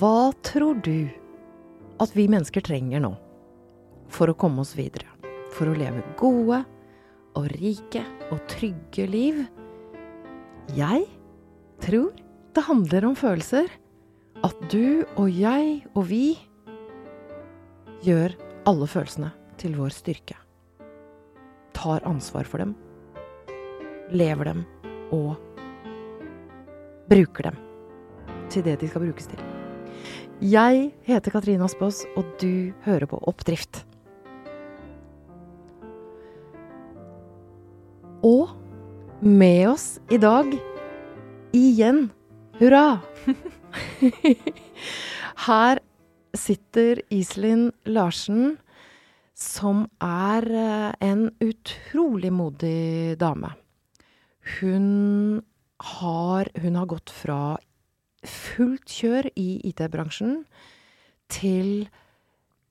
Hva tror du at vi mennesker trenger nå for å komme oss videre? For å leve gode og rike og trygge liv? Jeg tror det handler om følelser. At du og jeg og vi gjør alle følelsene til vår styrke. Tar ansvar for dem, lever dem og bruker dem til det de skal brukes til. Jeg heter Katrine Aspaas, og du hører på Oppdrift. Og med oss i dag igjen, hurra! Her sitter Iselin Larsen, som er eh, en utrolig modig dame. Hun har, hun har gått fra fullt kjør i IT-bransjen til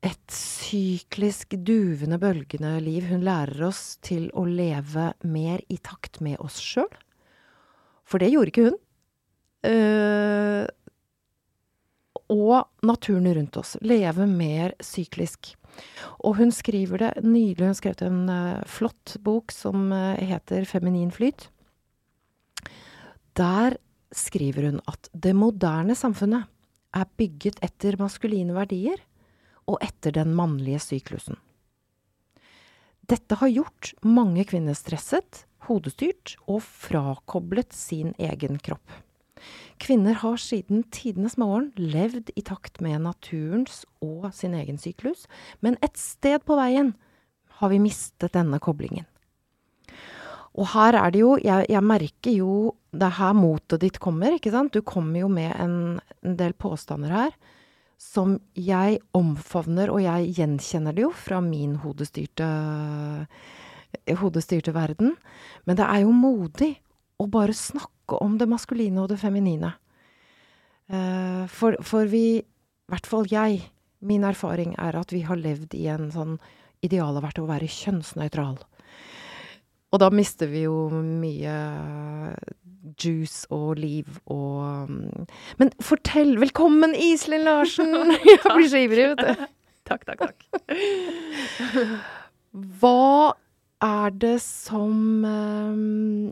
et syklisk, duvende, bølgende liv. Hun lærer oss til å leve mer i takt med oss sjøl. For det gjorde ikke hun. Uh, og naturen rundt oss. Leve mer syklisk. Og hun skriver det nydelig. Hun skrev en uh, flott bok som uh, heter 'Feminin flyt'. Der skriver hun at det moderne samfunnet er bygget etter maskuline verdier og etter den mannlige syklusen. Dette har gjort mange kvinner stresset, hodestyrt og frakoblet sin egen kropp. Kvinner har siden tidenes morgen levd i takt med naturens og sin egen syklus, men et sted på veien har vi mistet denne koblingen. Og her er det jo Jeg, jeg merker jo Det er her motet ditt kommer, ikke sant? Du kommer jo med en, en del påstander her som jeg omfavner, og jeg gjenkjenner det jo fra min hodestyrte, hodestyrte verden. Men det er jo modig å bare snakke om det maskuline og det feminine. Uh, for, for vi, i hvert fall jeg, min erfaring er at vi har levd i en sånn Idealet har vært å være kjønnsnøytral. Og da mister vi jo mye juice og liv og mm. Men fortell! Velkommen, Iselin Larsen! Jeg blir så ivrig, vet du. Takk, takk, takk. Hva er det som um,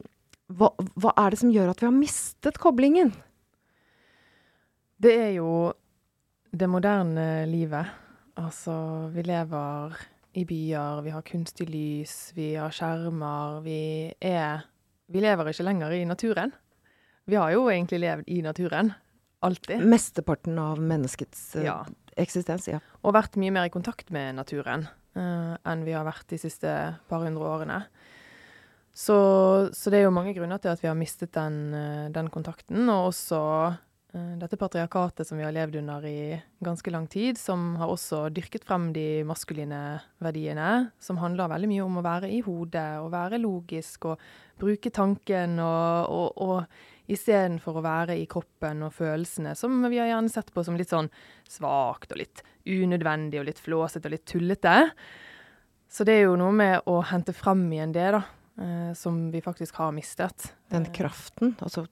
hva, hva er det som gjør at vi har mistet koblingen? Det er jo det moderne livet. Altså, vi lever i byer, vi har kunstig lys, vi har skjermer. Vi er Vi lever ikke lenger i naturen. Vi har jo egentlig levd i naturen. Alltid. Mesteparten av menneskets uh, Ja. eksistens, ja. Og vært mye mer i kontakt med naturen uh, enn vi har vært de siste par hundre årene. Så, så det er jo mange grunner til at vi har mistet den, eh, den kontakten, og også eh, dette patriarkatet som vi har levd under i ganske lang tid, som har også dyrket frem de maskuline verdiene, som handler veldig mye om å være i hodet og være logisk og bruke tanken og, og, og istedenfor å være i kroppen og følelsene, som vi har gjerne sett på som litt sånn svakt og litt unødvendig og litt flåsete og litt tullete. Så det er jo noe med å hente frem igjen det, da, eh, som vi faktisk har mistet. Den Eh, kraften. Altså,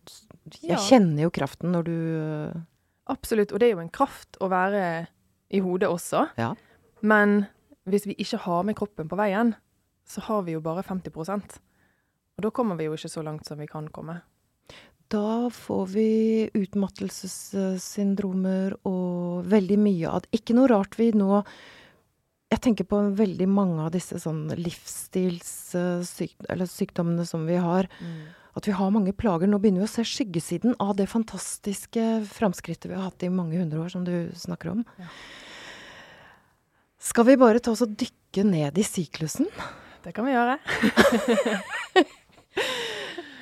jeg kjenner jo kraften når du uh, Absolutt. Og det er jo en kraft å være i hodet også. Ja. Men hvis vi ikke har med kroppen på veien, så har vi jo bare 50% Og da kommer vi jo ikke så langt som vi kan komme. Da får vi utmattelsessyndromer og veldig mye av det. Ikke noe rart vi nå Jeg tenker på veldig mange av disse sånn livsstilssykdommene som vi har. At vi har mange plager. Nå begynner vi å se skyggesiden av det fantastiske framskrittet vi har hatt i mange hundre år, som du snakker om. Ja. Skal vi bare ta oss og dykke ned i syklusen? Det kan vi gjøre.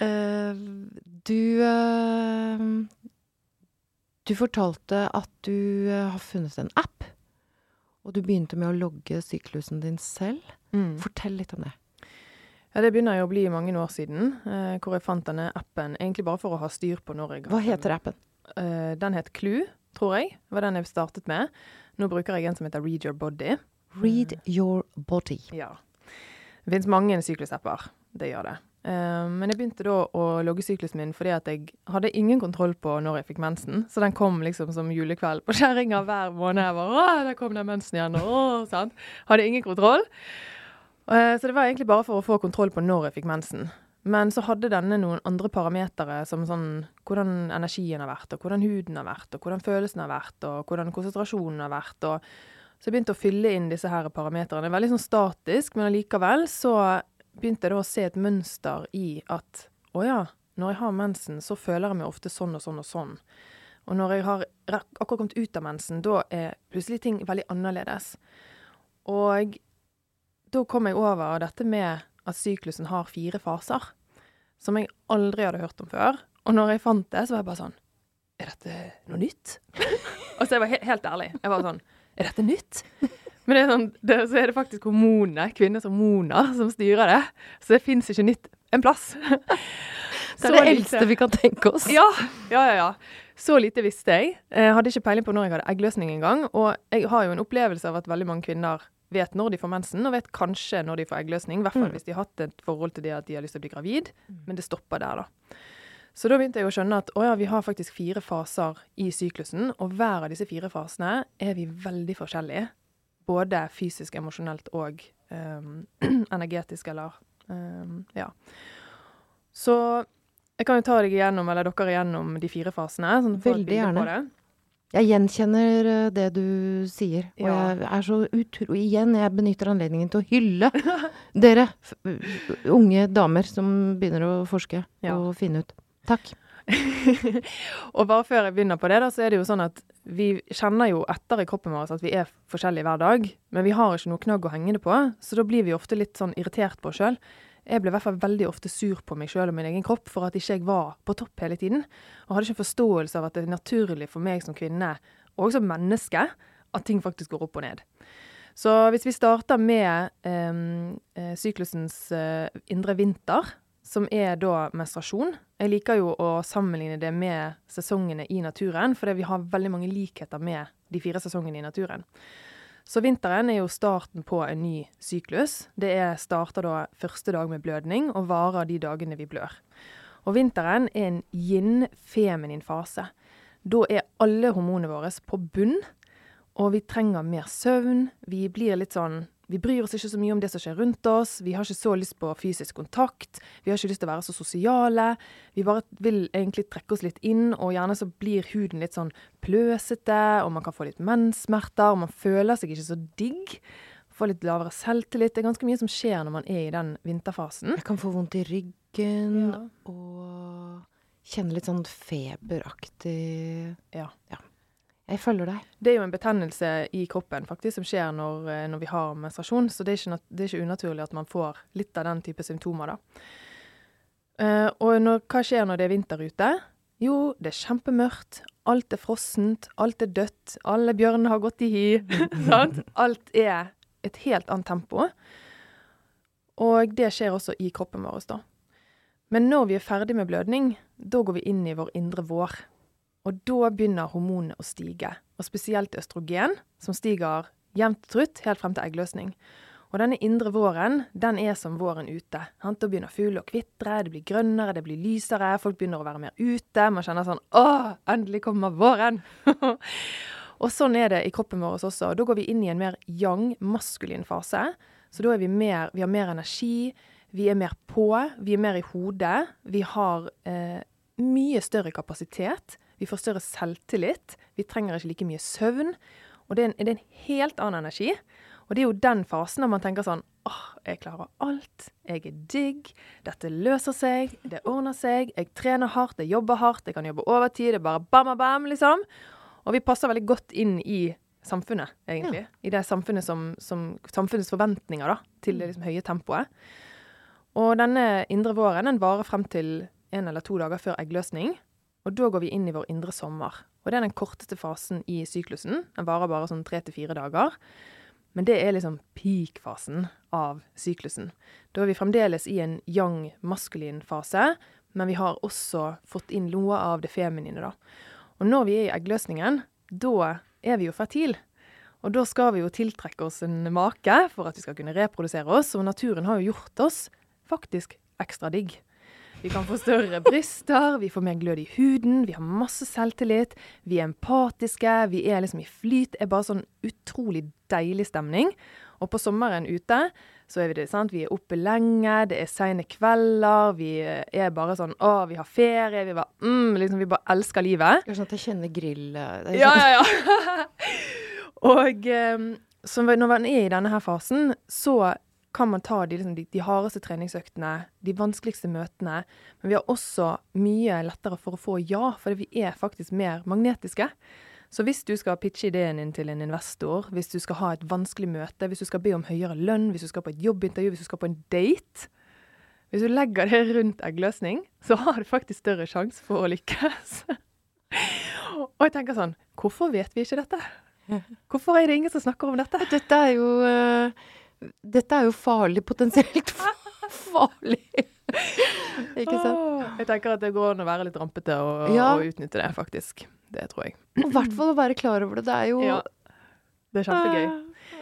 uh, du uh, Du fortalte at du uh, har funnet en app, og du begynte med å logge syklusen din selv. Mm. Fortell litt om det. Ja, det begynner jo å bli mange år siden, eh, hvor jeg fant denne appen egentlig bare for å ha styr på når jeg Hva heter appen? Eh, den het Clue, tror jeg. Det var den jeg startet med. Nå bruker jeg en som heter Read Your Body. Read Your Body. Ja. Det finnes mange syklusapper. Det gjør det. Eh, men jeg begynte da å logge syklusen min fordi at jeg hadde ingen kontroll på når jeg fikk mensen. Så den kom liksom som julekveld på kjerringa hver måned. Jeg bare, å, der kom den mensen igjen. Å, sant? Hadde ingen kontroll. Eh, så det var egentlig bare for å få kontroll på når jeg fikk mensen. Men så hadde denne noen andre parametere, som sånn hvordan energien har vært, og hvordan huden har vært, og hvordan følelsen har vært, og hvordan konsentrasjonen har vært. og så jeg begynte å fylle inn disse her parameterne. Veldig sånn statisk, men allikevel så begynte jeg da å se et mønster i at å ja, når jeg har mensen, så føler jeg meg ofte sånn og sånn og sånn. Og når jeg har akkurat kommet ut av mensen, da er plutselig ting veldig annerledes. Og da kom jeg over dette med at syklusen har fire faser, som jeg aldri hadde hørt om før. Og når jeg fant det, så var jeg bare sånn Er dette noe nytt? og så jeg var he helt ærlig. Jeg var sånn Er dette nytt? Men det er sånn, det, så er det faktisk hormonene, kvinners hormoner, som styrer det. Så det fins ikke nytt en plass. det er det eldste vi kan tenke oss. Ja, ja, ja. ja. Så lite visste jeg. Jeg hadde ikke peiling på når jeg hadde eggløsning engang. Og jeg har jo en opplevelse av at veldig mange kvinner vet når de får mensen, og vet kanskje når de får eggløsning. I hvert fall mm. hvis de har hatt et forhold til det at de har lyst til å bli gravid. Mm. Men det stopper der, da. Så da begynte jeg å skjønne at å ja, vi har faktisk fire faser i syklusen, og hver av disse fire fasene er vi veldig forskjellige både fysisk, emosjonelt og um, energetisk, eller um, Ja. Så jeg kan jo ta deg igjennom, eller dere igjennom de fire fasene. Sånn Veldig gjerne. Jeg gjenkjenner eh, det du sier. Og ja. jeg er så utro... Igjen, jeg benytter anledningen til å hylle dere unge damer som begynner å forske ja. og finne ut. Takk. og bare før jeg begynner på det, da, så er det jo sånn at vi kjenner jo etter i kroppen vår at vi er forskjellige hver dag, men vi har ikke noe knagg å henge det på, så da blir vi ofte litt sånn irritert på oss sjøl. Jeg ble i hvert fall veldig ofte sur på meg sjøl og min egen kropp for at ikke jeg var på topp hele tiden. Og hadde ikke en forståelse av at det er naturlig for meg som kvinne, og som menneske, at ting faktisk går opp og ned. Så hvis vi starter med eh, syklusens eh, indre vinter, som er da menstruasjon. Jeg liker jo å sammenligne det med sesongene i naturen, fordi vi har veldig mange likheter med de fire sesongene i naturen. Så vinteren er jo starten på en ny syklus. Det er, starter da første dag med blødning og varer de dagene vi blør. Og vinteren er en yin-feminin fase. Da er alle hormonene våre på bunn, og vi trenger mer søvn. Vi blir litt sånn vi bryr oss ikke så mye om det som skjer rundt oss. Vi har ikke så lyst på fysisk kontakt. Vi har ikke lyst til å være så sosiale. Vi bare vil egentlig trekke oss litt inn, og gjerne så blir huden litt sånn pløsete, og man kan få litt menssmerter, og man føler seg ikke så digg. Få litt lavere selvtillit. Det er ganske mye som skjer når man er i den vinterfasen. Jeg kan få vondt i ryggen, ja. og kjenne litt sånn feberaktig Ja. ja. Jeg følger deg. Det er jo en betennelse i kroppen faktisk som skjer når, eh, når vi har menstruasjon, så det er, ikke, det er, ikke, unaturlig at man får litt av den type symptomer, da. Uh, og når, hva skjer når det er vinter ute? Jo, det er kjempemørkt. Alt er frossent, alt er dødt, alle bjørnene har gått i hi. Alt er et helt annet tempo. Og det skjer også i kroppen vår, da. Men når vi er ferdig med blødning, da går vi inn i vår indre vår. Og da begynner hormonene å stige, og spesielt østrogen, som stiger jevnt og trutt helt frem til eggløsning. Og denne indre våren, den er som våren ute. Da begynner fuglene å kvitre, det blir grønnere, det blir lysere, folk begynner å være mer ute. Man kjenner sånn Å, endelig kommer våren! og sånn er det i kroppen vår også. Da går vi inn i en mer yang, maskulin fase. Så da er vi mer Vi har mer energi, vi er mer på, vi er mer i hodet. Vi har eh, mye større kapasitet. Vi får større selvtillit. Vi trenger ikke like mye søvn. Og det er, en, det er en helt annen energi. Og det er jo den fasen når man tenker sånn åh, jeg klarer alt. Jeg er digg. Dette løser seg. Det ordner seg. Jeg trener hardt, jeg jobber hardt, jeg kan jobbe overtid. Det er bare bam, bam, liksom. Og vi passer veldig godt inn i samfunnet, egentlig. Ja. I det samfunnet som, som, samfunnets forventninger da, til det liksom høye tempoet. Og denne indre våren den varer frem til en eller to dager før eggløsning. Og da går vi inn i vår indre sommer. Og det er den korteste fasen i syklusen. Den varer bare sånn tre til fire dager. Men det er liksom peak-fasen av syklusen. Da er vi fremdeles i en young, maskulin fase, men vi har også fått inn noe av det feminine, da. Og når vi er i eggløsningen, da er vi jo fertile. Og da skal vi jo tiltrekke oss en make for at vi skal kunne reprodusere oss, og naturen har jo gjort oss faktisk ekstra digg. Vi kan få større bryster, vi får mer glød i huden, vi har masse selvtillit. Vi er empatiske, vi er liksom i flyt. Det er bare sånn utrolig deilig stemning. Og på sommeren ute så er vi det, sant. Vi er oppe lenge, det er seine kvelder, vi er bare sånn Å, vi har ferie, vi bare mm, liksom, Vi bare elsker livet. Det er sånn at jeg kjenner grill... eh, er Ja, sånn- ja, ja. og um, så når man er i denne her fasen, så kan man ta de, liksom, de, de hardeste treningsøktene, de vanskeligste møtene. Men vi har også mye lettere for å få ja, fordi vi er faktisk mer magnetiske. Så hvis du skal pitche ideen din til en investor, hvis du skal ha et vanskelig møte, hvis du skal be om høyere lønn, hvis du skal på et jobbintervju, hvis du skal på en date Hvis du legger det rundt eggløsning, så har du faktisk større sjanse for å lykkes. Og jeg tenker sånn Hvorfor vet vi ikke dette? Hvorfor er det ingen som snakker om dette? Dette er jo eh, Dette er jo farlig, potensielt farlig. Ikke sant? Jeg tenker at det går an å være litt rampete og, Ja. og utnytte det, faktisk. Det tror jeg. Og i hvert fall å være klar over det. Det er jo Ja. Det er kjempegøy.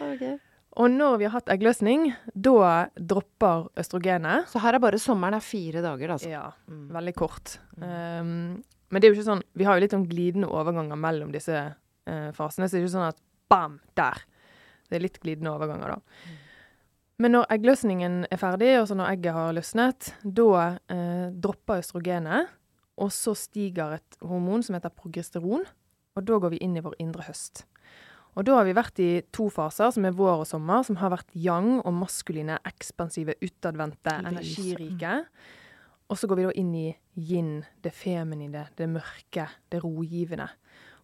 Ah, okay. Og når vi har hatt eggløsning, da dropper østrogenet. Så her er bare sommeren er fire dager, altså. Ja, Mm. veldig kort. Um, men det er jo ikke sånn Vi har jo litt sånn glidende overganger mellom disse uh, fasene, så det er ikke sånn at bam, der. Det er litt glidende overganger, da. Men når eggløsningen er ferdig, og når egget har løsnet, da eh, dropper østrogenet, og så stiger et hormon som heter progesteron, og da går vi inn i vår indre høst. Og da har vi vært i to faser, som er vår og sommer, som har vært yang og maskuline, ekspansive, utadvendte, energirike. Og så går vi da inn i yin, det feminine, det mørke, det rogivende.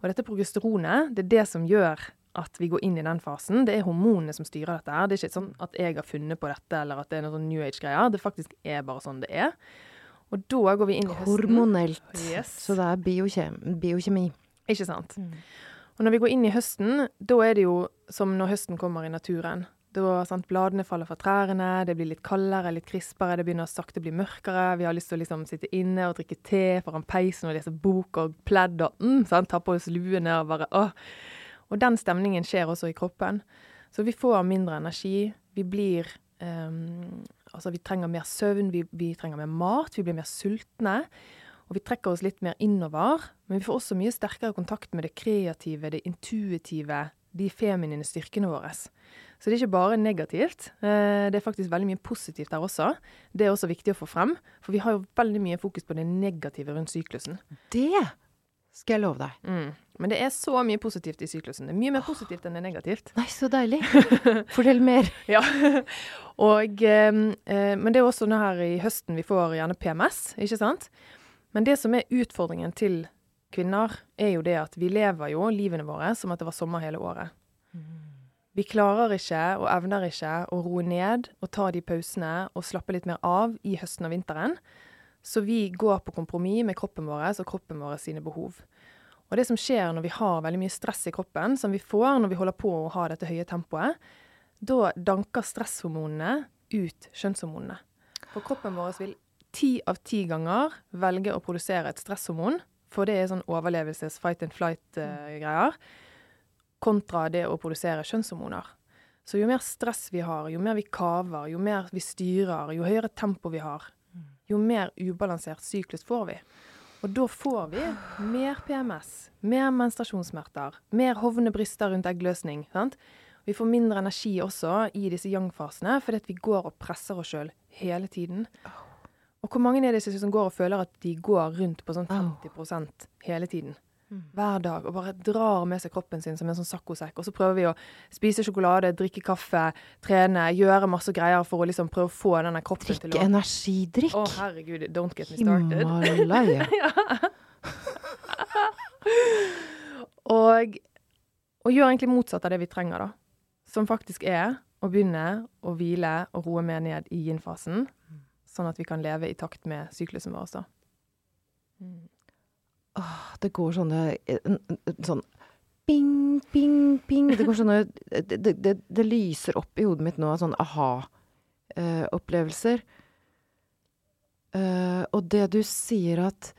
Og dette progesteronet, det er det som gjør at vi går inn i den fasen. Det er hormonene som styrer dette. her. Det er ikke sånn at jeg har funnet på dette, eller at det er noe sånn New Age-greier. Det faktisk er bare sånn det er. Og da går vi inn i høsten. Hormonelt. Yes. Så det er biokjem biokjemi. Ikke sant? Og når vi går inn i høsten, da er det jo som når høsten kommer i naturen. Da sant, Bladene faller fra trærne, det blir litt kaldere, litt krispere, det begynner å sakte bli mørkere. Vi har lyst til å liksom sitte inne og drikke te foran peisen og lese bok og pledd og mm, sant, ta på oss luene og bare åh. Og den stemningen skjer også i kroppen. Så vi får mindre energi. Vi blir um, Altså, vi trenger mer søvn, vi, vi trenger mer mat, vi blir mer sultne. Og vi trekker oss litt mer innover, men vi får også mye sterkere kontakt med det kreative, det intuitive, de feminine styrkene våre. Så det er ikke bare negativt. eh, Det er faktisk veldig mye positivt der også. Det er også viktig å få frem, for vi har jo veldig mye fokus på det negative rundt syklusen. Det skal jeg love deg. Mm. Men det er så mye positivt i syklusen. Det er mye mer positivt enn det er negativt. Nei, så deilig. Fortell mer. Ja. Og, eh, eh, men det er også nå her i høsten vi får gjerne PMS, ikke sant? Men det som er utfordringen til kvinner, er jo det at vi lever jo livene våre som at det var sommer hele året. Vi klarer ikke og evner ikke å roe ned og ta de pausene og slappe litt mer av i høsten og vinteren. Så vi går på kompromiss med kroppen vår og kroppen vår sine behov. Og det som skjer når vi har veldig mye stress i kroppen, som vi får når vi holder på å ha dette høye tempoet, da danker stresshormonene ut kjønnshormonene. For kroppen vår vil ti av ti ganger velge å produsere et stresshormon, for det er sånn overlevelses fight and flight-greier, kontra det å produsere kjønnshormoner. Så jo mer stress vi har, jo mer vi kaver, jo mer vi styrer, jo høyere tempo vi har, jo mer ubalansert syklus får vi. Og da får vi mer PMS, mer menstruasjonssmerter, mer hovne bryster rundt eggløsning. sant? Vi får mindre energi også i disse yang-fasene, fordi at vi går og presser oss sjøl hele tiden. Og hvor mange er det som går og føler at de går rundt på sånn 50% hele tiden? Hver dag. Og bare drar med seg kroppen sin som en sånn saccosekk. Og så prøver vi å spise sjokolade, drikke kaffe, trene, gjøre masse greier for å liksom prøve å få denne kroppen til å Drikke energidrikk. Å, herregud, don't get me started. Himalaya. Og, og gjør egentlig motsatt av det vi trenger, da. Som faktisk er å begynne å hvile og roe mer ned i yin-fasen. Sånn at vi kan leve i takt med syklusen vår også. Det går sånne eh, sånn ping, ping, ping. Det går sånne Det, det, det, det lyser opp i hodet mitt nå av sånne aha-opplevelser. Uh, og det du sier at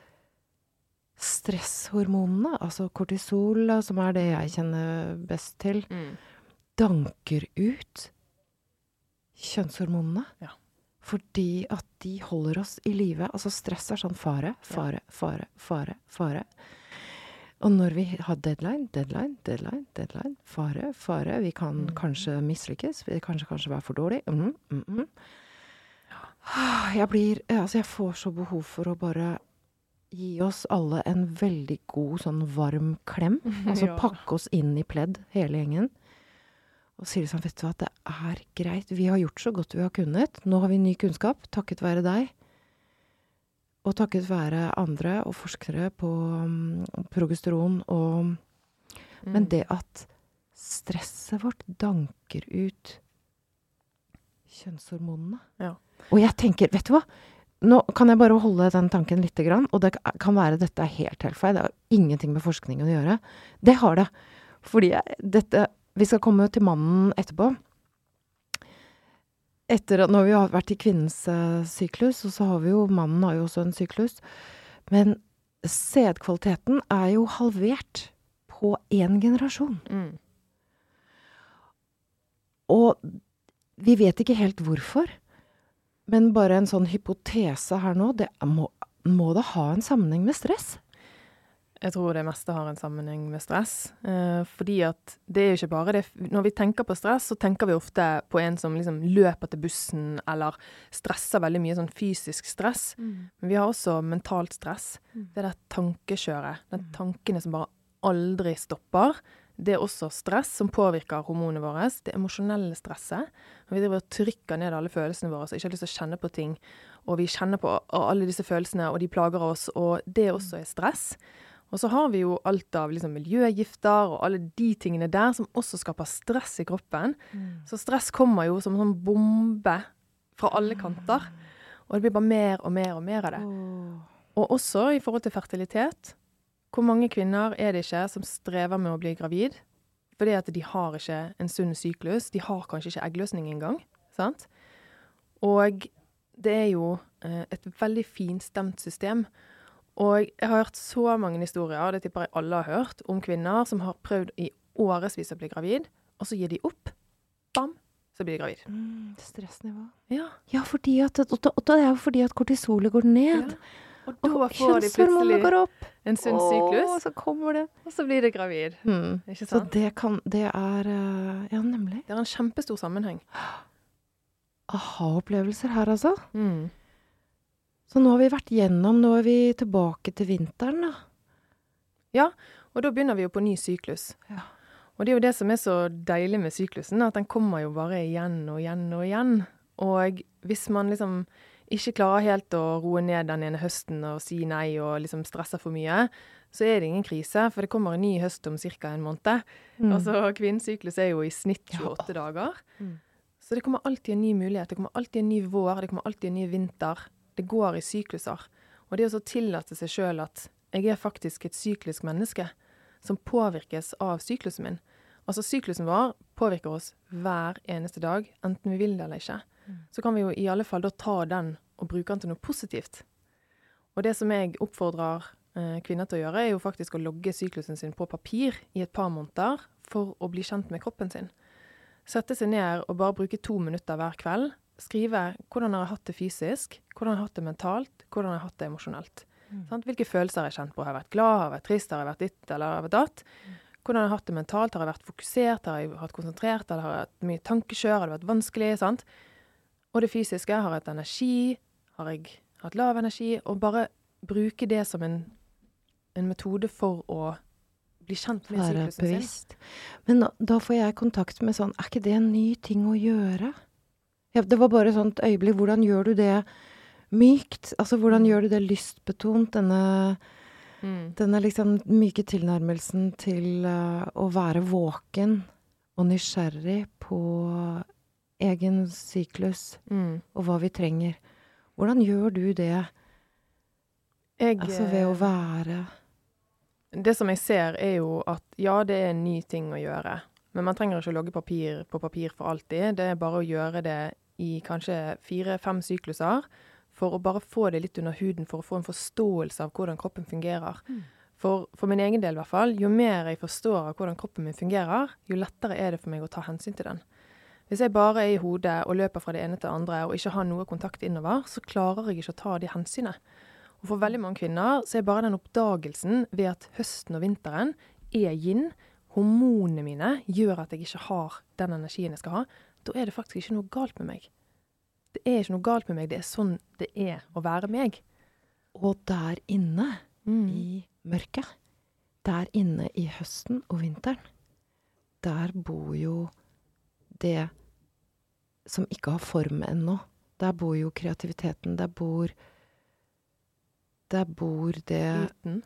stresshormonene, altså kortisol, som er det jeg kjenner best til, danker ut kjønnshormonene. Ja. Fordi at de holder oss i live. Altså stress er sånn fare, fare, fare, fare, fare. Og når vi har deadline, deadline, deadline, deadline, fare, fare Vi kan Mm. kanskje mislykkes. Vi kanskje kanskje være for dårlig. Mm, mm, mm. Jeg blir Altså, jeg får så behov for å bare gi oss alle en veldig god, sånn varm klem. Altså Ja. pakke oss inn i pledd, hele gjengen. Og sier liksom, vet du hva, det er greit. Vi har gjort så godt vi har kunnet. Nå har vi ny kunnskap, takket være deg. Og takket være andre og forskere på um, progesteron og Men Mm. det at stresset vårt danker ut kjønnshormonene. Ja. Og jeg tenker, vet du hva? Nå kan jeg bare holde den tanken lite grann, og det kan være dette er helt, helt feil. Det har ingenting med forskning å gjøre. Det har det. Fordi jeg, dette Vi skal komme til mannen etterpå. Etter at Når vi har vært i kvinnens uh, syklus, og så har vi jo Mannen har jo også en syklus. Men sædkvaliteten er jo halvert på én generasjon. Mm. Og vi vet ikke helt hvorfor. Men bare en sånn hypotese her nå, det må, må det ha en sammenheng med stress? Jeg tror det meste har en sammenheng med stress. Eh, fordi at det er jo ikke bare det Når vi tenker på stress, så tenker vi ofte på en som liksom løper til bussen, eller stresser veldig mye, sånn fysisk stress. Men vi har også mentalt stress. Mm. Det er det tankekjøret. De Mm. tankene som bare aldri stopper. Det er også stress som påvirker hormonene våre. Det emosjonelle stresset. Vi driver og trykker ned alle følelsene våre og ikke har lyst til å kjenne på ting, og vi kjenner på alle disse følelsene, og de plager oss, og det også er stress. Og så har vi jo alt av liksom miljøgifter og alle de tingene der som også skaper stress i kroppen. Så stress kommer jo som en sånn bombe fra alle kanter. Og det blir bare mer og mer og mer av det. Oh. Og også i forhold til fertilitet. Hvor mange kvinner er det ikke som strever med å bli gravid? Fordi at de har ikke en sunn syklus. De har kanskje ikke eggløsning engang. Sant? Og det er jo eh, et veldig finstemt system. Og jeg har hørt så mange historier, det tipper jeg alle har hørt, om kvinner som har prøvd i årevis å bli gravid, og så gir de opp. Bam, så blir de gravid. Mm, stressnivå. Ja. Ja, fordi at, og, da- og det er jo fordi at kortisolet går ned. Og da får de plutselig en sunn syklus, så kommer det. og så blir det gravid. Mm. Ikke Så sant? det kan Det er eh, Ja, nemlig. Det er en kjempestor sammenheng. Aha-opplevelser her, altså. Mm. Så nå har vi vært gjennom, nå er vi tilbake til vinteren, da. Ja, Og da begynner vi jo på ny syklus. Ja. Og det er jo det som er så deilig med syklusen, at den kommer jo bare igjen og igjen og igjen. Og hvis man liksom ikke klarer helt å roe ned den ene høsten og si nei og liksom stresser for mye, så er det ingen krise, for det kommer en ny høst om ca. en måned. Mm. Altså kvinnesyklus er jo i snitt Ja. 28 dager. Mm. Så det kommer alltid en ny mulighet. Det kommer alltid en ny vår, det kommer alltid en ny vinter. Det går i sykluser. Og det å så tillate seg sjøl at jeg er faktisk et syklisk menneske som påvirkes av syklusen min. Altså syklusen vår påvirker oss hver eneste dag, enten vi vil det eller ikke. Mm. Så kan vi jo i alle fall da ta den og bruke den til noe positivt. Og det som jeg oppfordrer eh, kvinner til å gjøre, er jo faktisk å logge syklusen sin på papir i et par måneder for å bli kjent med kroppen sin. Sette seg ned og bare bruke to minutter hver kveld. Skrive hvordan har jeg hatt det fysisk, hvordan har jeg hatt det mentalt, hvordan har jeg hatt det emosjonelt. Mm. Sant? Hvilke følelser har jeg kjent på? Har jeg vært glad, har jeg vært trist, har jeg vært ditt eller har jeg vært datt? Hvordan har jeg hatt det mentalt? Har jeg vært fokusert, har jeg vært konsentrert, eller har jeg hatt mye tankekjør, har det vært vanskelig? sant? Og det fysiske, har jeg hatt energi, har jeg hatt lav energi? Og bare bruke det som en, en metode for å bli kjent med syklusen sin. Men da, da får jeg kontakt med sånn Er ikke det en ny ting å gjøre? Ja, det var bare sånt øyeblikk. Hvordan gjør du det mykt? Altså, hvordan gjør du det lystbetont? Denne, Mm. denne liksom myke tilnærmelsen til uh, å være våken og nysgjerrig på egen syklus Mm. og hva vi trenger. Hvordan gjør du det? Jeg, Altså ved å eh, være Det som jeg ser, er jo at ja, det er en ny ting å gjøre. Men man trenger ikke å logge papir på papir for alltid. Det er bare å gjøre det i kanskje fire-fem sykluser. For å bare få det litt under huden, for å få en forståelse av hvordan kroppen fungerer. Mm. For, for min egen del, i hvert fall, jo mer jeg forstår av hvordan kroppen min fungerer, jo lettere er det for meg å ta hensyn til den. Hvis jeg bare er i hodet og løper fra det ene til det andre og ikke har noe kontakt innover, så klarer jeg ikke å ta de hensynene. Og for veldig mange kvinner så er bare den oppdagelsen ved at høsten og vinteren er yin, hormonene mine gjør at jeg ikke har den energien jeg skal ha, da er det faktisk ikke noe galt med meg. Det er ikke noe galt med meg, det er sånn det er å være meg. Og der inne, Mm. i mørket, der inne i høsten og vinteren, der bor jo det som ikke har form ennå. Der bor jo kreativiteten. Der bor Der bor det Uten.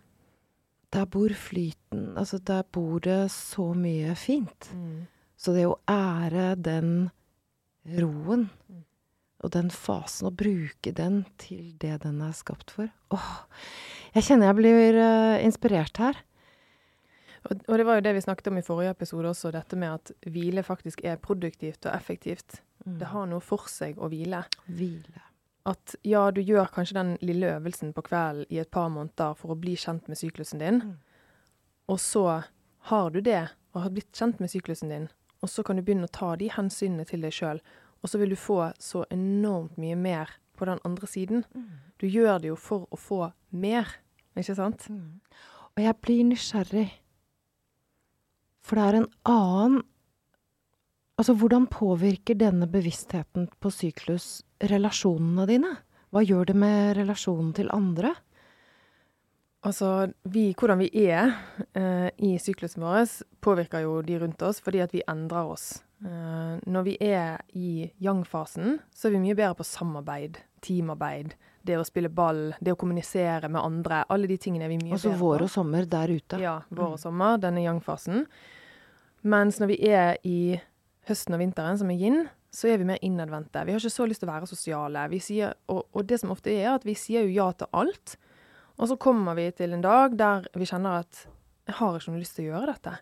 Der bor flyten. Altså, der bor det så mye fint. Mm. Så det å ære den roen Mm. og den fasen, og bruke den til det den er skapt for Åh, jeg kjenner jeg blir uh, inspirert her. Og, og det var jo det vi snakket om i forrige episode også, dette med at hvile faktisk er produktivt og effektivt. Det har noe for seg å hvile. Hvile. At ja, du gjør kanskje den lille øvelsen på kvelden i et par måneder for å bli kjent med syklusen din, Mm. og så har du det, og har blitt kjent med syklusen din, og så kan du begynne å ta de hensynene til deg sjøl, og så vil du få så enormt mye mer på den andre siden. Du gjør det jo for å få mer, ikke sant? Mm. Og jeg blir nysgjerrig. For det er en annen Altså, hvordan påvirker denne bevisstheten på syklus relasjonene dine? Hva gjør det med relasjonen til andre? Altså, vi, hvordan vi er eh, i syklusen vår, påvirker jo de rundt oss fordi at vi endrer oss. Eh, når vi er i yang-fasen, så er vi mye bedre på samarbeid, teamarbeid, det å spille ball, det å kommunisere med andre. Alle de tingene er vi mye Altså bedre vår og sommer der ute. Ja, vår og sommer, denne yang-fasen. Mens når vi er i høsten og vinteren, som er yin, så er vi mer innadvendte. Vi har ikke så lyst til å være sosiale. Sier, og, og det som ofte er, at vi sier jo ja til alt. Og så kommer vi til en dag der vi kjenner at jeg har ikke noe lyst til å gjøre dette.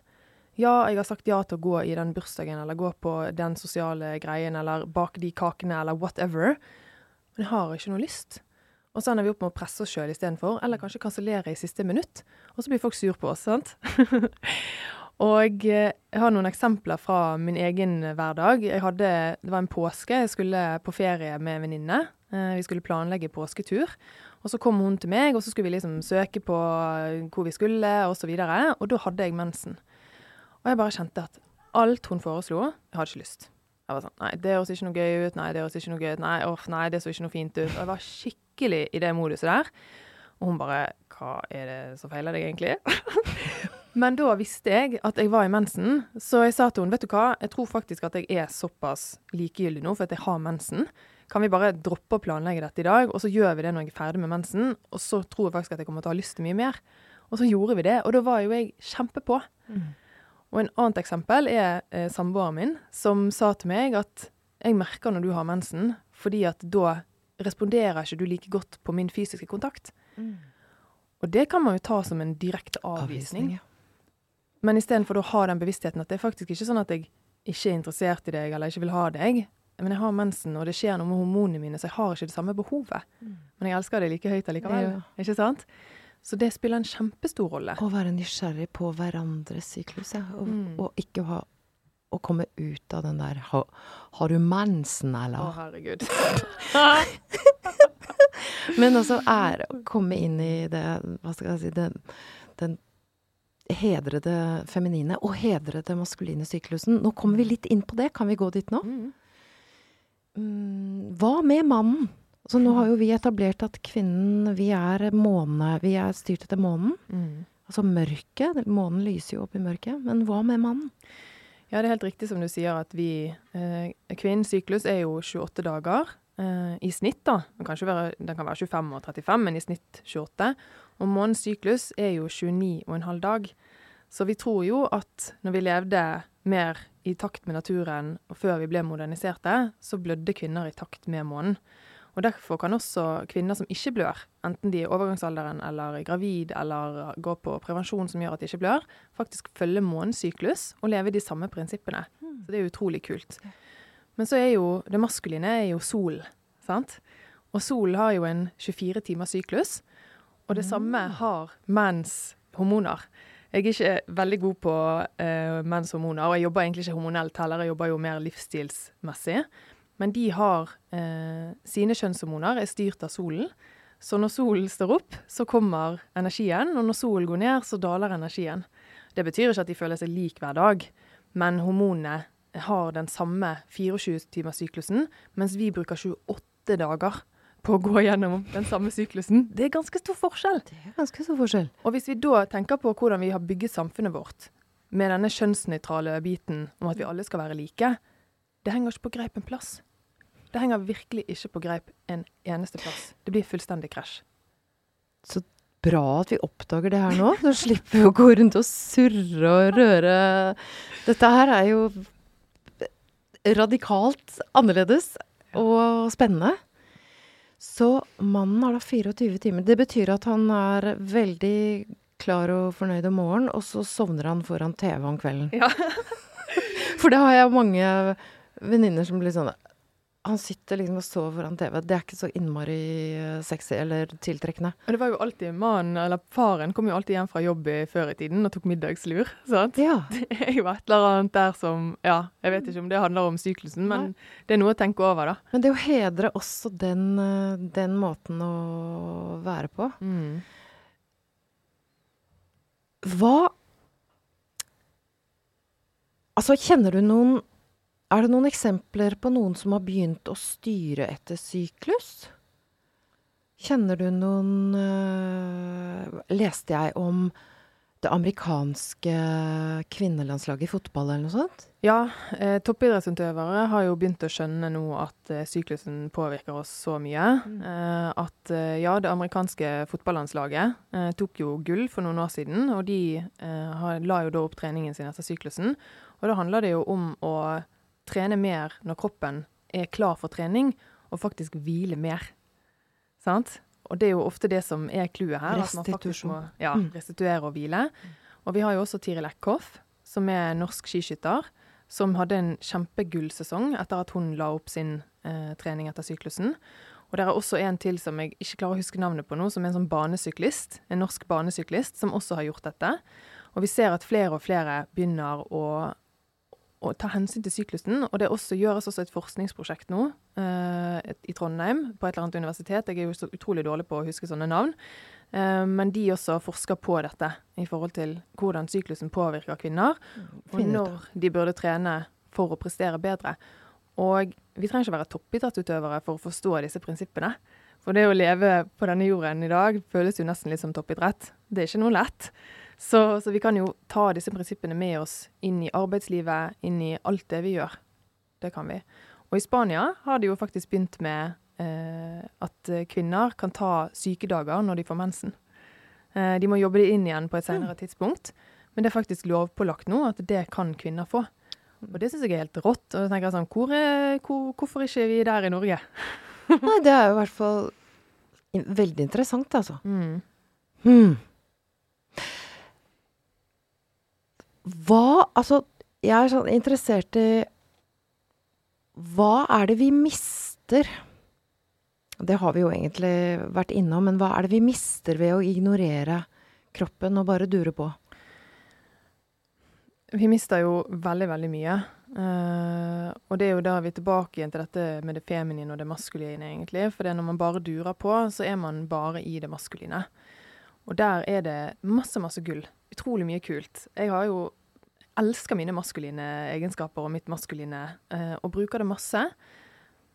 Ja, jeg har sagt ja til å gå i den bursdagen, eller gå på den sosiale greien, eller bake de kakene, eller whatever. Men jeg har ikke noe lyst. Og så ender vi opp med å presse oss sjøl istedenfor, eller kanskje kansellere i siste minutt. Og så blir folk sur på oss, sant? og eh, jeg har noen eksempler fra min egen hverdag. Jeg hadde, det var en påske, jeg skulle på ferie med en venninne. Eh, vi skulle planlegge påsketur. Og så kom hun til meg, og så skulle vi liksom søke på eh, hvor vi skulle, og så. Og da hadde jeg mensen. Og jeg bare kjente at alt hun foreslo, jeg hadde ikke lyst. Jeg var sånn Nei, det høres ikke noe gøy ut. Nei, det høres ikke noe gøy ut. Nei, off, nei, det så ikke noe fint ut. Og jeg var skikkelig i det moduset der. Og hun bare Hva er det som feiler deg, egentlig? Men da visste jeg at jeg var i mensen, så jeg sa til henne, vet du hva, jeg tror faktisk at jeg er såpass likegyldig nå for at jeg har mensen. Kan vi bare droppe å planlegge dette i dag, og så gjør vi det når jeg er ferdig med mensen, og så tror jeg faktisk at jeg kommer til å ha lyst til mye mer. Og så gjorde vi det, og da var jo jeg kjempepå. Og en annet eksempel er eh, samboeren min, som sa til meg at jeg merker når du har mensen, fordi at da responderer ikke du like godt på min fysiske kontakt. Og det kan man jo ta som en direkte avvisning. avvisning. ja. Men istedenfor å ha den bevisstheten at det er faktisk ikke sånn at jeg ikke er interessert i deg eller ikke vil ha deg, men jeg har mensen, og det skjer noe med hormonene mine, så jeg har ikke det samme behovet. Men jeg elsker deg like høyt allikevel. Ja. Ikke sant? Så det spiller en kjempestor rolle. Å være nysgjerrig på hverandres syklus, ja. Og, Mm. og ikke ha Å komme ut av den der ha, Har du mensen, eller?' Å, herregud. Men også ære å komme inn i det Hva skal jeg si Den, den hedrede feminine og hedrede maskuline syklusen. Nå kommer vi litt inn på det. Kan vi gå dit nå? Mm. Mm, hva med mannen? Så nå har jo vi etablert at kvinnen Vi er måne... Vi er styrt etter månen. Mm. Altså mørket. Månen lyser jo opp i mørket. Men hva med mannen? Ja, det er helt riktig som du sier at vi eh, Kvinnens syklus er jo 28 dager eh, i snitt, da. Den kan, være, den kan være 25 og 35, men i snitt 28. Og månens syklus er jo 29,5 dag. Så vi tror jo at når vi levde mer i takt med naturen, og før vi ble moderniserte, så blødde kvinner i takt med månen. Og Derfor kan også kvinner som ikke blør, enten de er i overgangsalderen eller er gravid eller går på prevensjon som gjør at de ikke blør, faktisk følge månens syklus og leve de samme prinsippene. Så det er utrolig kult. Men så er jo det maskuline er jo solen, sant? Og solen har jo en 24 timers syklus, og det samme har menns hormoner. Jeg er ikke veldig god på uh, menns og jeg jobber egentlig ikke hormonelt heller, jeg jobber jo mer livsstilsmessig. Men de har uh, Sine kjønnshormoner er styrt av solen. Så når solen står opp, så kommer energien, og når solen går ned, så daler energien. Det betyr ikke at de føler seg lik hver dag, men hormonene har den samme 24-timerssyklusen, mens vi bruker 28 dager på å gå gjennom den samme syklusen. Det er ganske stor forskjell. Det er ganske stor forskjell. Og hvis vi da tenker på hvordan vi har bygget samfunnet vårt, med denne kjønnsnøytrale biten om at vi alle skal være like, det henger ikke på greip en plass. Det henger virkelig ikke på greip en eneste plass. Det blir fullstendig krasj. Så bra at vi oppdager det her nå. Så slipper vi å gå rundt og surre og røre. Dette her er jo radikalt annerledes og spennende. Så mannen har da 24 timer. Det betyr at han er veldig klar og fornøyd om morgenen, og så sovner han foran TV om kvelden. Ja. For det har jeg mange venninner som blir sånn han sitter liksom og sover foran TV. Det er ikke så innmari uh, sexy eller tiltrekkende. Men det var jo alltid mannen, eller faren, kom jo alltid hjem fra jobb i, før i tiden og tok middagslur. sant? Ja. Det er jo et eller annet der som Ja, jeg vet ikke om det handler om syklusen, men det er noe å tenke over, da. Men det å hedre også den, uh, den måten å være på Mm. Hva Altså, kjenner du noen Er det noen eksempler på noen som har begynt å styre etter syklus? Kjenner du noen øh, Leste jeg om det amerikanske kvinnelandslaget i fotball eller noe sånt? Ja, eh, toppidrettsutøvere har jo begynt å skjønne nå at eh, syklusen påvirker oss så mye. Eh, at eh, ja, det amerikanske fotballandslaget eh, tok jo gull for noen år siden, og de har, la jo da opp treningen sin etter syklusen. Og da handler det jo om å trene mer når kroppen er klar for trening, og faktisk hvile mer. Sant? Og det er jo ofte det som er clouet her. At man faktisk må ja, Mm. restituere og hvile. Og vi har jo også Tiril Eckhoff, som er norsk skiskytter, som hadde en kjempegullsesong etter at hun la opp sin eh, trening etter syklusen. Og det er også en til som jeg ikke klarer å huske navnet på nå, som er en sånn banesyklist. En norsk banesyklist som også har gjort dette. Og vi ser at flere og flere begynner å, å ta hensyn til syklusen. Og det også, gjøres også et forskningsprosjekt nå uh, et- i Trondheim, på et eller annet universitet. Jeg er jo så utrolig dårlig på å huske sånne navn. Uh, men de også forsker på dette i forhold til hvordan syklusen påvirker kvinner, og ut av. når de burde trene for å prestere bedre. Og vi trenger ikke være toppidrettsutøvere for å forstå disse prinsippene. For det å leve på denne jorden i dag føles jo nesten litt som toppidrett. Det er ikke noe lett. Så, så vi kan jo ta disse prinsippene med oss inn i arbeidslivet, inn i alt det vi gjør. Det kan vi. Og i Spania har de jo faktisk begynt med eh, at kvinner kan ta sykedager når de får mensen. Eh, de må jobbe det inn igjen på et senere tidspunkt, men det er faktisk lovpålagt nå at det kan kvinner få. Og det syns jeg er helt rått. Og da tenker jeg sånn, hvor er, hvor, hvorfor ikke er vi der i Norge? Nei, det er jo i hvert fall veldig interessant, altså. Mm. Hmm. Hva Altså, jeg er sånn interessert i Hva er det vi mister? Det har vi jo egentlig vært innom, men hva er det vi mister ved å ignorere kroppen og bare dure på? Vi mister jo veldig, veldig mye. Uh, og det er jo da vi er tilbake igjen til dette med det feminine og det maskuline, egentlig. For når man bare durer på, så er man bare i det maskuline. Og der er det masse, masse gull. Utrolig mye kult. Jeg har jo elsker mine maskuline egenskaper og mitt maskuline, eh, og bruker det masse.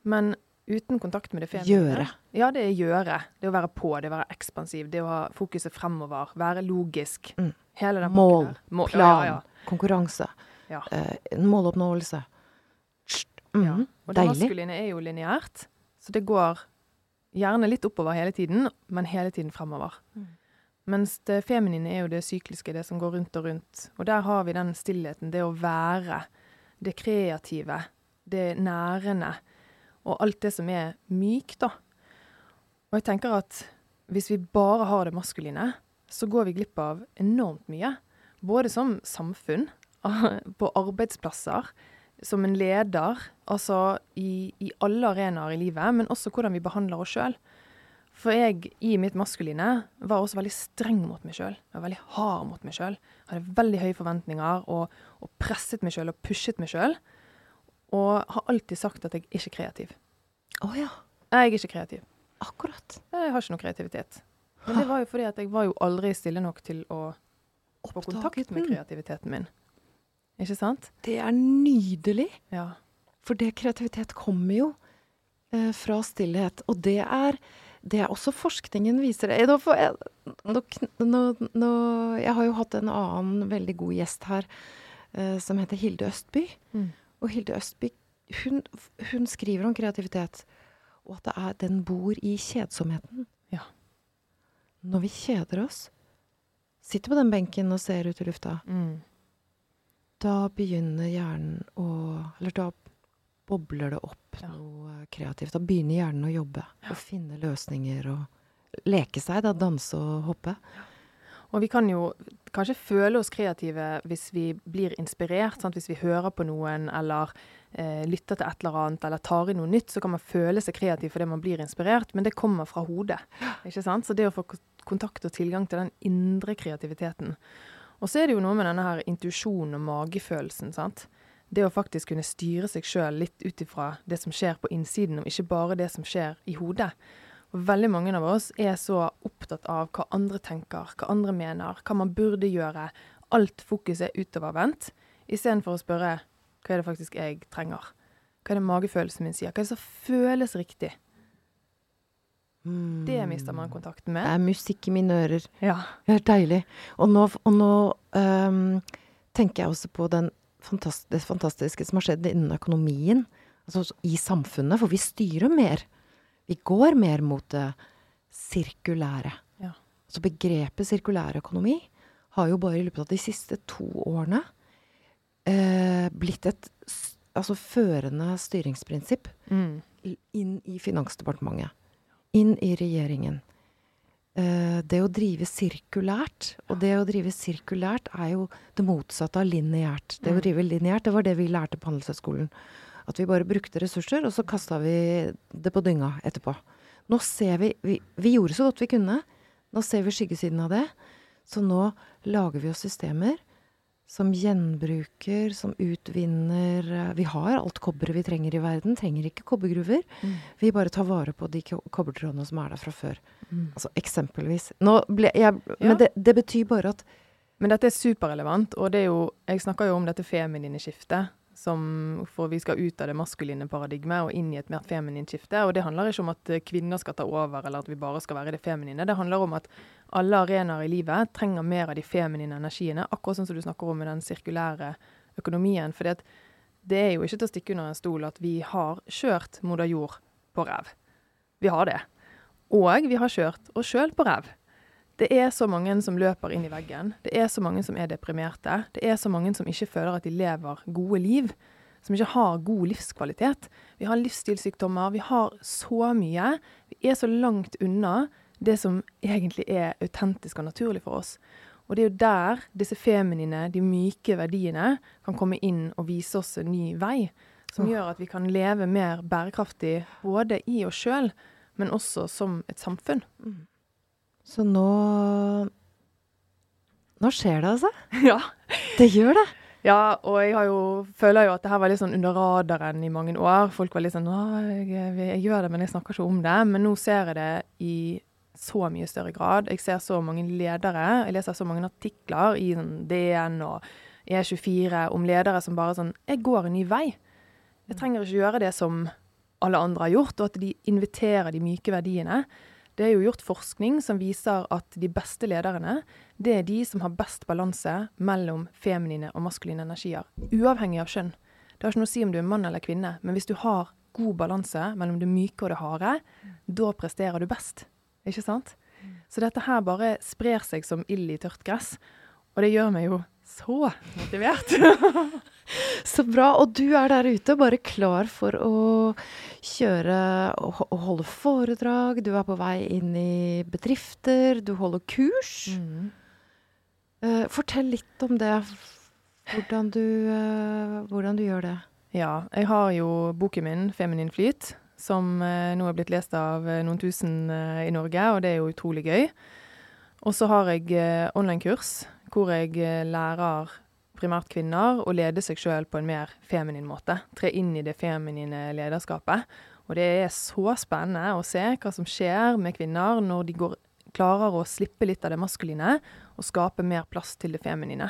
Men uten kontakt med det feminine. Gjøre. Ja, det er gjøre. Det å være på, det å være ekspansiv, det å ha fokuset fremover, være logisk. Mm. Hele den Mål. Mål, Plan, Ja, ja, konkurranse, ja. eh, måloppnåelse. Mm, Ja. mhm, Og det Deilig. maskuline er jo lineært, så det går gjerne litt oppover hele tiden, men hele tiden fremover. Mm. Mens det feminine er jo det sykliske, det som går rundt og rundt. Og der har vi den stillheten, det å være, det kreative, det nærende, og alt det som er mykt, da. Og jeg tenker at hvis vi bare har det maskuline, så går vi glipp av enormt mye. Både som samfunn, på arbeidsplasser, som en leder, altså i, i alle arenaer i livet, men også hvordan vi behandler oss sjøl. For jeg, i mitt maskuline, var også veldig streng mot meg sjøl. Veldig hard mot meg sjøl. Hadde veldig høye forventninger og, og presset meg sjøl og pushet meg sjøl. Og har alltid sagt at jeg ikke er kreativ. Å ja. Jeg er ikke kreativ. Akkurat. Jeg har ikke noe kreativitet. Men det var jo fordi at jeg var jo aldri stille nok til å få kontakt med kreativiteten min. Ikke sant? Det er nydelig. Ja. For det kreativitet kommer jo eh, fra stillhet. Og det er, det er også forskningen viser det. Nå jeg, nå, nå, jeg har jo hatt en annen veldig god gjest her uh, som heter Hilde Østby. Mm. Og Hilde Østby hun, hun skriver om kreativitet, og at er, den bor i kjedsomheten. Ja. Når vi kjeder oss, sitter på den benken og ser ut i lufta, Mm. da begynner hjernen å Eller da bobler det opp Ja. noe kreativt. Da begynner hjernen å jobbe Ja. og finne løsninger og leke seg, da. Danse og hoppe. Og vi kan jo kanskje føle oss kreative hvis vi blir inspirert. Sant? Hvis vi hører på noen eller eh, lytter til et eller annet eller tar inn noe nytt, så kan man føle seg kreativ fordi man blir inspirert, men det kommer fra hodet. ikke sant? Så det å få kontakt og tilgang til den indre kreativiteten. Og så er det jo noe med denne her intuisjonen og magefølelsen. sant? Det å faktisk kunne styre seg sjøl litt ut ifra det som skjer på innsiden, og ikke bare det som skjer i hodet. Og veldig mange av oss er så opptatt av hva andre tenker, hva andre mener, hva man burde gjøre. Alt fokuset er utovervendt, istedenfor å spørre hva er det faktisk jeg trenger? Hva er det magefølelsen min sier? Hva er det som føles riktig? Mm. Det mister man kontakten med. Det er musikk i mine ører. Ja. Det er deilig. Og nå, og nå um, tenker jeg også på den fantast det fantastiske som har skjedd innen økonomien. Altså i samfunnet, for vi styrer mer. Vi går mer mot det sirkulære. Ja. Så begrepet sirkulærøkonomi har jo bare i løpet av de siste to årene eh, blitt et altså førende styringsprinsipp Mm. inn i Finansdepartementet. Inn i regjeringen. Eh, det å drive sirkulært, og det å drive sirkulært er jo det motsatte av lineært. Det å Mm. drive lineært, det var det vi lærte på Handelshøyskolen. At vi bare brukte ressurser, og så kasta vi det på dynga etterpå. Nå ser vi, vi Vi gjorde så godt vi kunne. Nå ser vi skyggesiden av det. Så nå lager vi oss systemer som gjenbruker, som utvinner eh, Vi har alt kobberet vi trenger i verden. Trenger ikke kobbergruver. Mm. Vi bare tar vare på de kobbertrådene som er der fra før. Mm. Altså eksempelvis. Jeg Ja. Men det, det betyr bare at Men dette er superrelevant, og det er jo Jeg snakker jo om dette feminine skiftet. Som, for vi skal ut av det maskuline paradigmet og inn i et mer feminint skifte. Og det handler ikke om at eh, kvinner skal ta over, eller at vi bare skal være det feminine. Det handler om at alle arenaer i livet trenger mer av de feminine energiene. Akkurat sånn som du snakker om med den sirkulære økonomien. For det er jo ikke til å stikke under en stol at vi har kjørt moder jord på ræv. Vi har det. Og vi har kjørt oss sjøl på ræv. Det er så mange som løper inn i veggen. Det er så mange som er deprimerte. Det er så mange som ikke føler at de lever gode liv. Som ikke har god livskvalitet. Vi har livsstilssykdommer. Vi har så mye. Vi er så langt unna det som egentlig er autentisk og naturlig for oss. Og det er jo der disse feminine, de myke verdiene kan komme inn og vise oss en ny vei. Som gjør at vi kan leve mer bærekraftig både i oss sjøl, men også som et samfunn. Så nå Nå skjer det, altså. Ja. Det gjør det. Ja, og jeg har jo, føler jo at det her var litt sånn under radaren i mange år. Folk var litt sånn Å, jeg, jeg gjør det, men jeg snakker ikke om det. Men nå ser jeg det i så mye større grad. Jeg ser så mange ledere. Jeg leser så mange artikler i sånn DN og E24 om ledere som bare sånn Jeg går en ny vei. Jeg trenger ikke gjøre det som alle andre har gjort, og at de inviterer de myke verdiene. Det er jo gjort forskning som viser at de beste lederne, det er de som har best balanse mellom feminine og maskuline energier, uavhengig av kjønn. Det har ikke noe å si om du er mann eller kvinne, men hvis du har god balanse mellom det myke og det harde, da presterer du best. Ikke sant? Så dette her bare sprer seg som ild i tørt gress, og det gjør meg jo så motivert. Så bra. Og du er der ute, bare klar for å kjøre og holde foredrag. Du er på vei inn i bedrifter, du holder kurs. Mm. Uh, fortell litt om det. Hvordan du, uh, hvordan du gjør det. Ja, jeg har jo boken min 'Feminin flyt', som uh, nå er blitt lest av noen tusen i Norge, og det er jo utrolig gøy. Og så har jeg online-kurs hvor jeg lærer primært kvinner å lede seg sjøl på en mer feminin måte. Tre inn i det feminine lederskapet. Og det er så spennende å se hva som skjer med kvinner når de går, klarer å slippe litt av det maskuline og skape mer plass til det feminine.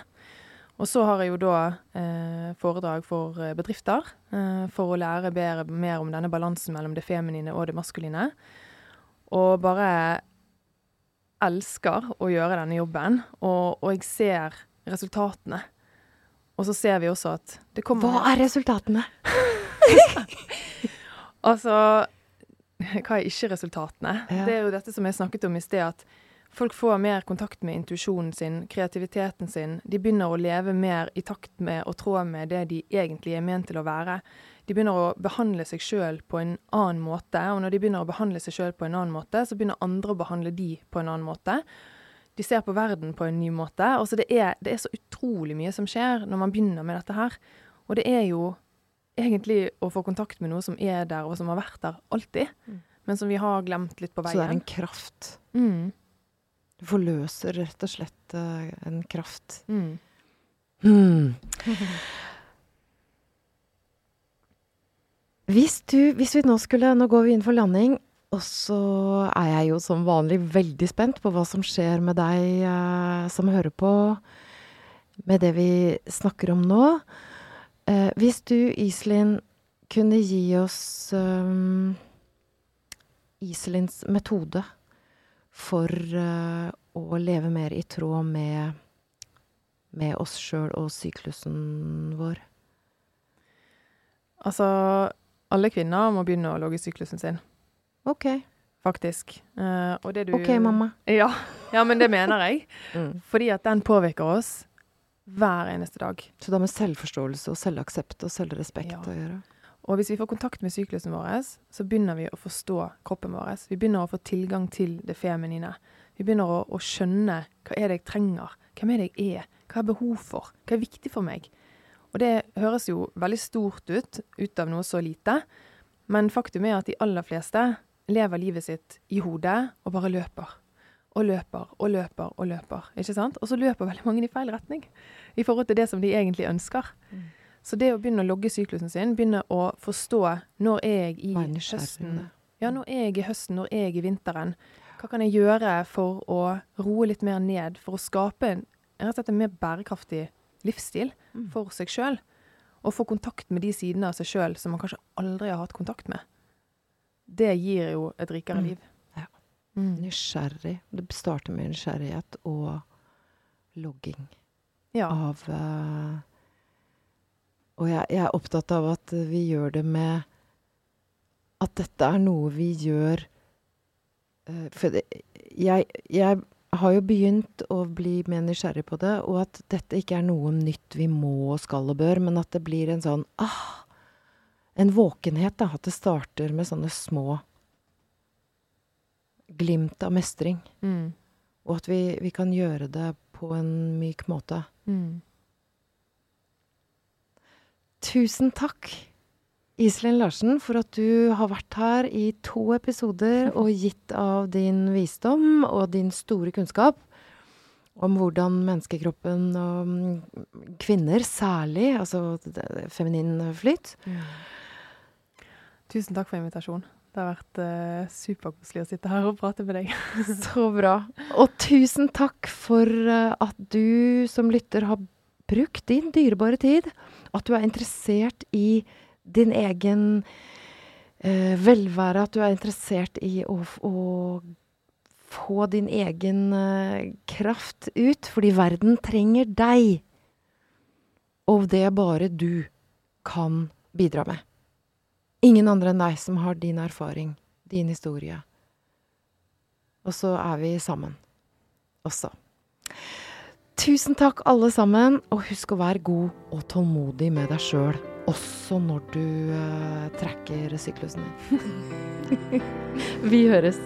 Og så har jeg jo da eh, foredrag for eh, bedrifter eh, for å lære bedre, mer om denne balansen mellom det feminine og det maskuline. Og bare elsker å gjøre denne jobben, og, og jeg ser resultatene. Og så ser vi også at det kommer Hva er resultatene? Altså, hva er ikke resultatene? Ja. Det er jo dette som jeg snakket om i sted, at folk får mer kontakt med intuisjonen sin, kreativiteten sin. De begynner å leve mer i takt med og tråd med det de egentlig er ment til å være. De begynner å behandle seg sjøl på en annen måte, og når de begynner å behandle seg sjøl på en annen måte, så begynner andre å behandle de på en annen måte. De ser på verden på en ny måte. Altså det, er, det er så utrolig mye som skjer når man begynner med dette her. Og det er jo egentlig å få kontakt med noe som er der, og som har vært der alltid, Mm. men som vi har glemt litt på veien. Så det er en kraft. Mm. Du forløser rett og slett uh, en kraft. Mm. Hmm. Hvis du Hvis vi nå skulle Nå går vi inn for landing, og så er jeg jo som vanlig veldig spent på hva som skjer med deg eh, som hører på, med det vi snakker om nå. Eh, hvis du, Iselin, kunne gi oss um, Iselins metode for uh, å leve mer i tråd med med oss sjøl og syklusen vår. Altså, alle kvinner må begynne å logge syklusen sin, OK. faktisk. Uh, og det du OK, mamma. Ja. ja, men det mener jeg. Mm. Fordi at den påvirker oss hver eneste dag. Så det har med selvforståelse og selvaksept og selvrespekt Ja. å gjøre. Og hvis vi får kontakt med syklusen vår, så begynner vi å forstå kroppen vår. Vi begynner å få tilgang til det feminine. Vi begynner å, å skjønne hva er det jeg trenger, hvem er det jeg er, hva er behov for, hva er viktig for meg. Og det høres jo veldig stort ut, ut av noe så lite, men faktum er at de aller fleste lever livet sitt i hodet og bare løper. Og løper og løper og løper. ikke sant? Og så løper veldig mange i feil retning i forhold til det som de egentlig ønsker. Så det å begynne å logge syklusen sin, begynne å forstå når er jeg i høsten, ja, når er jeg i høsten, når er jeg i vinteren, hva kan jeg gjøre for å roe litt mer ned, for å skape en, en mer bærekraftig livsstil Mm. for seg sjøl, og få kontakt med de sidene av seg sjøl som man kanskje aldri har hatt kontakt med. Det gir jo et rikere Mm. liv. Ja. Mm. Nysgjerrig. Det starter med nysgjerrighet og logging Ja. av uh, Og jeg, jeg er opptatt av at vi gjør det med At dette er noe vi gjør uh, For det, jeg, jeg har jo begynt å bli mer nysgjerrig på det, og at dette ikke er noe nytt vi må og skal og bør, men at det blir en sånn ah, En våkenhet, da. At det starter med sånne små glimt av mestring. Mm. Og at vi, vi kan gjøre det på en myk måte. Mm. Tusen takk, Iselin Larsen, for at du har vært her i to episoder og gitt av din visdom og din store kunnskap om hvordan menneskekroppen og mm, kvinner særlig, altså feminin flyt Mm. Tusen takk for invitasjonen. Det har vært uh, superkoselig å sitte her og prate med deg. Så bra. Og tusen takk for uh, at du som lytter har brukt din dyrebare tid. At du er interessert i din egen uh, velvære. At du er interessert i å, å få din egen kraft ut. Fordi verden trenger deg. Og det er bare du kan bidra med. Ingen andre enn deg som har din erfaring, din historie. Og så er vi sammen også. Tusen takk, alle sammen, og husk å være god og tålmodig med deg sjøl. Også når du uh, trekker syklusen din. vi høres.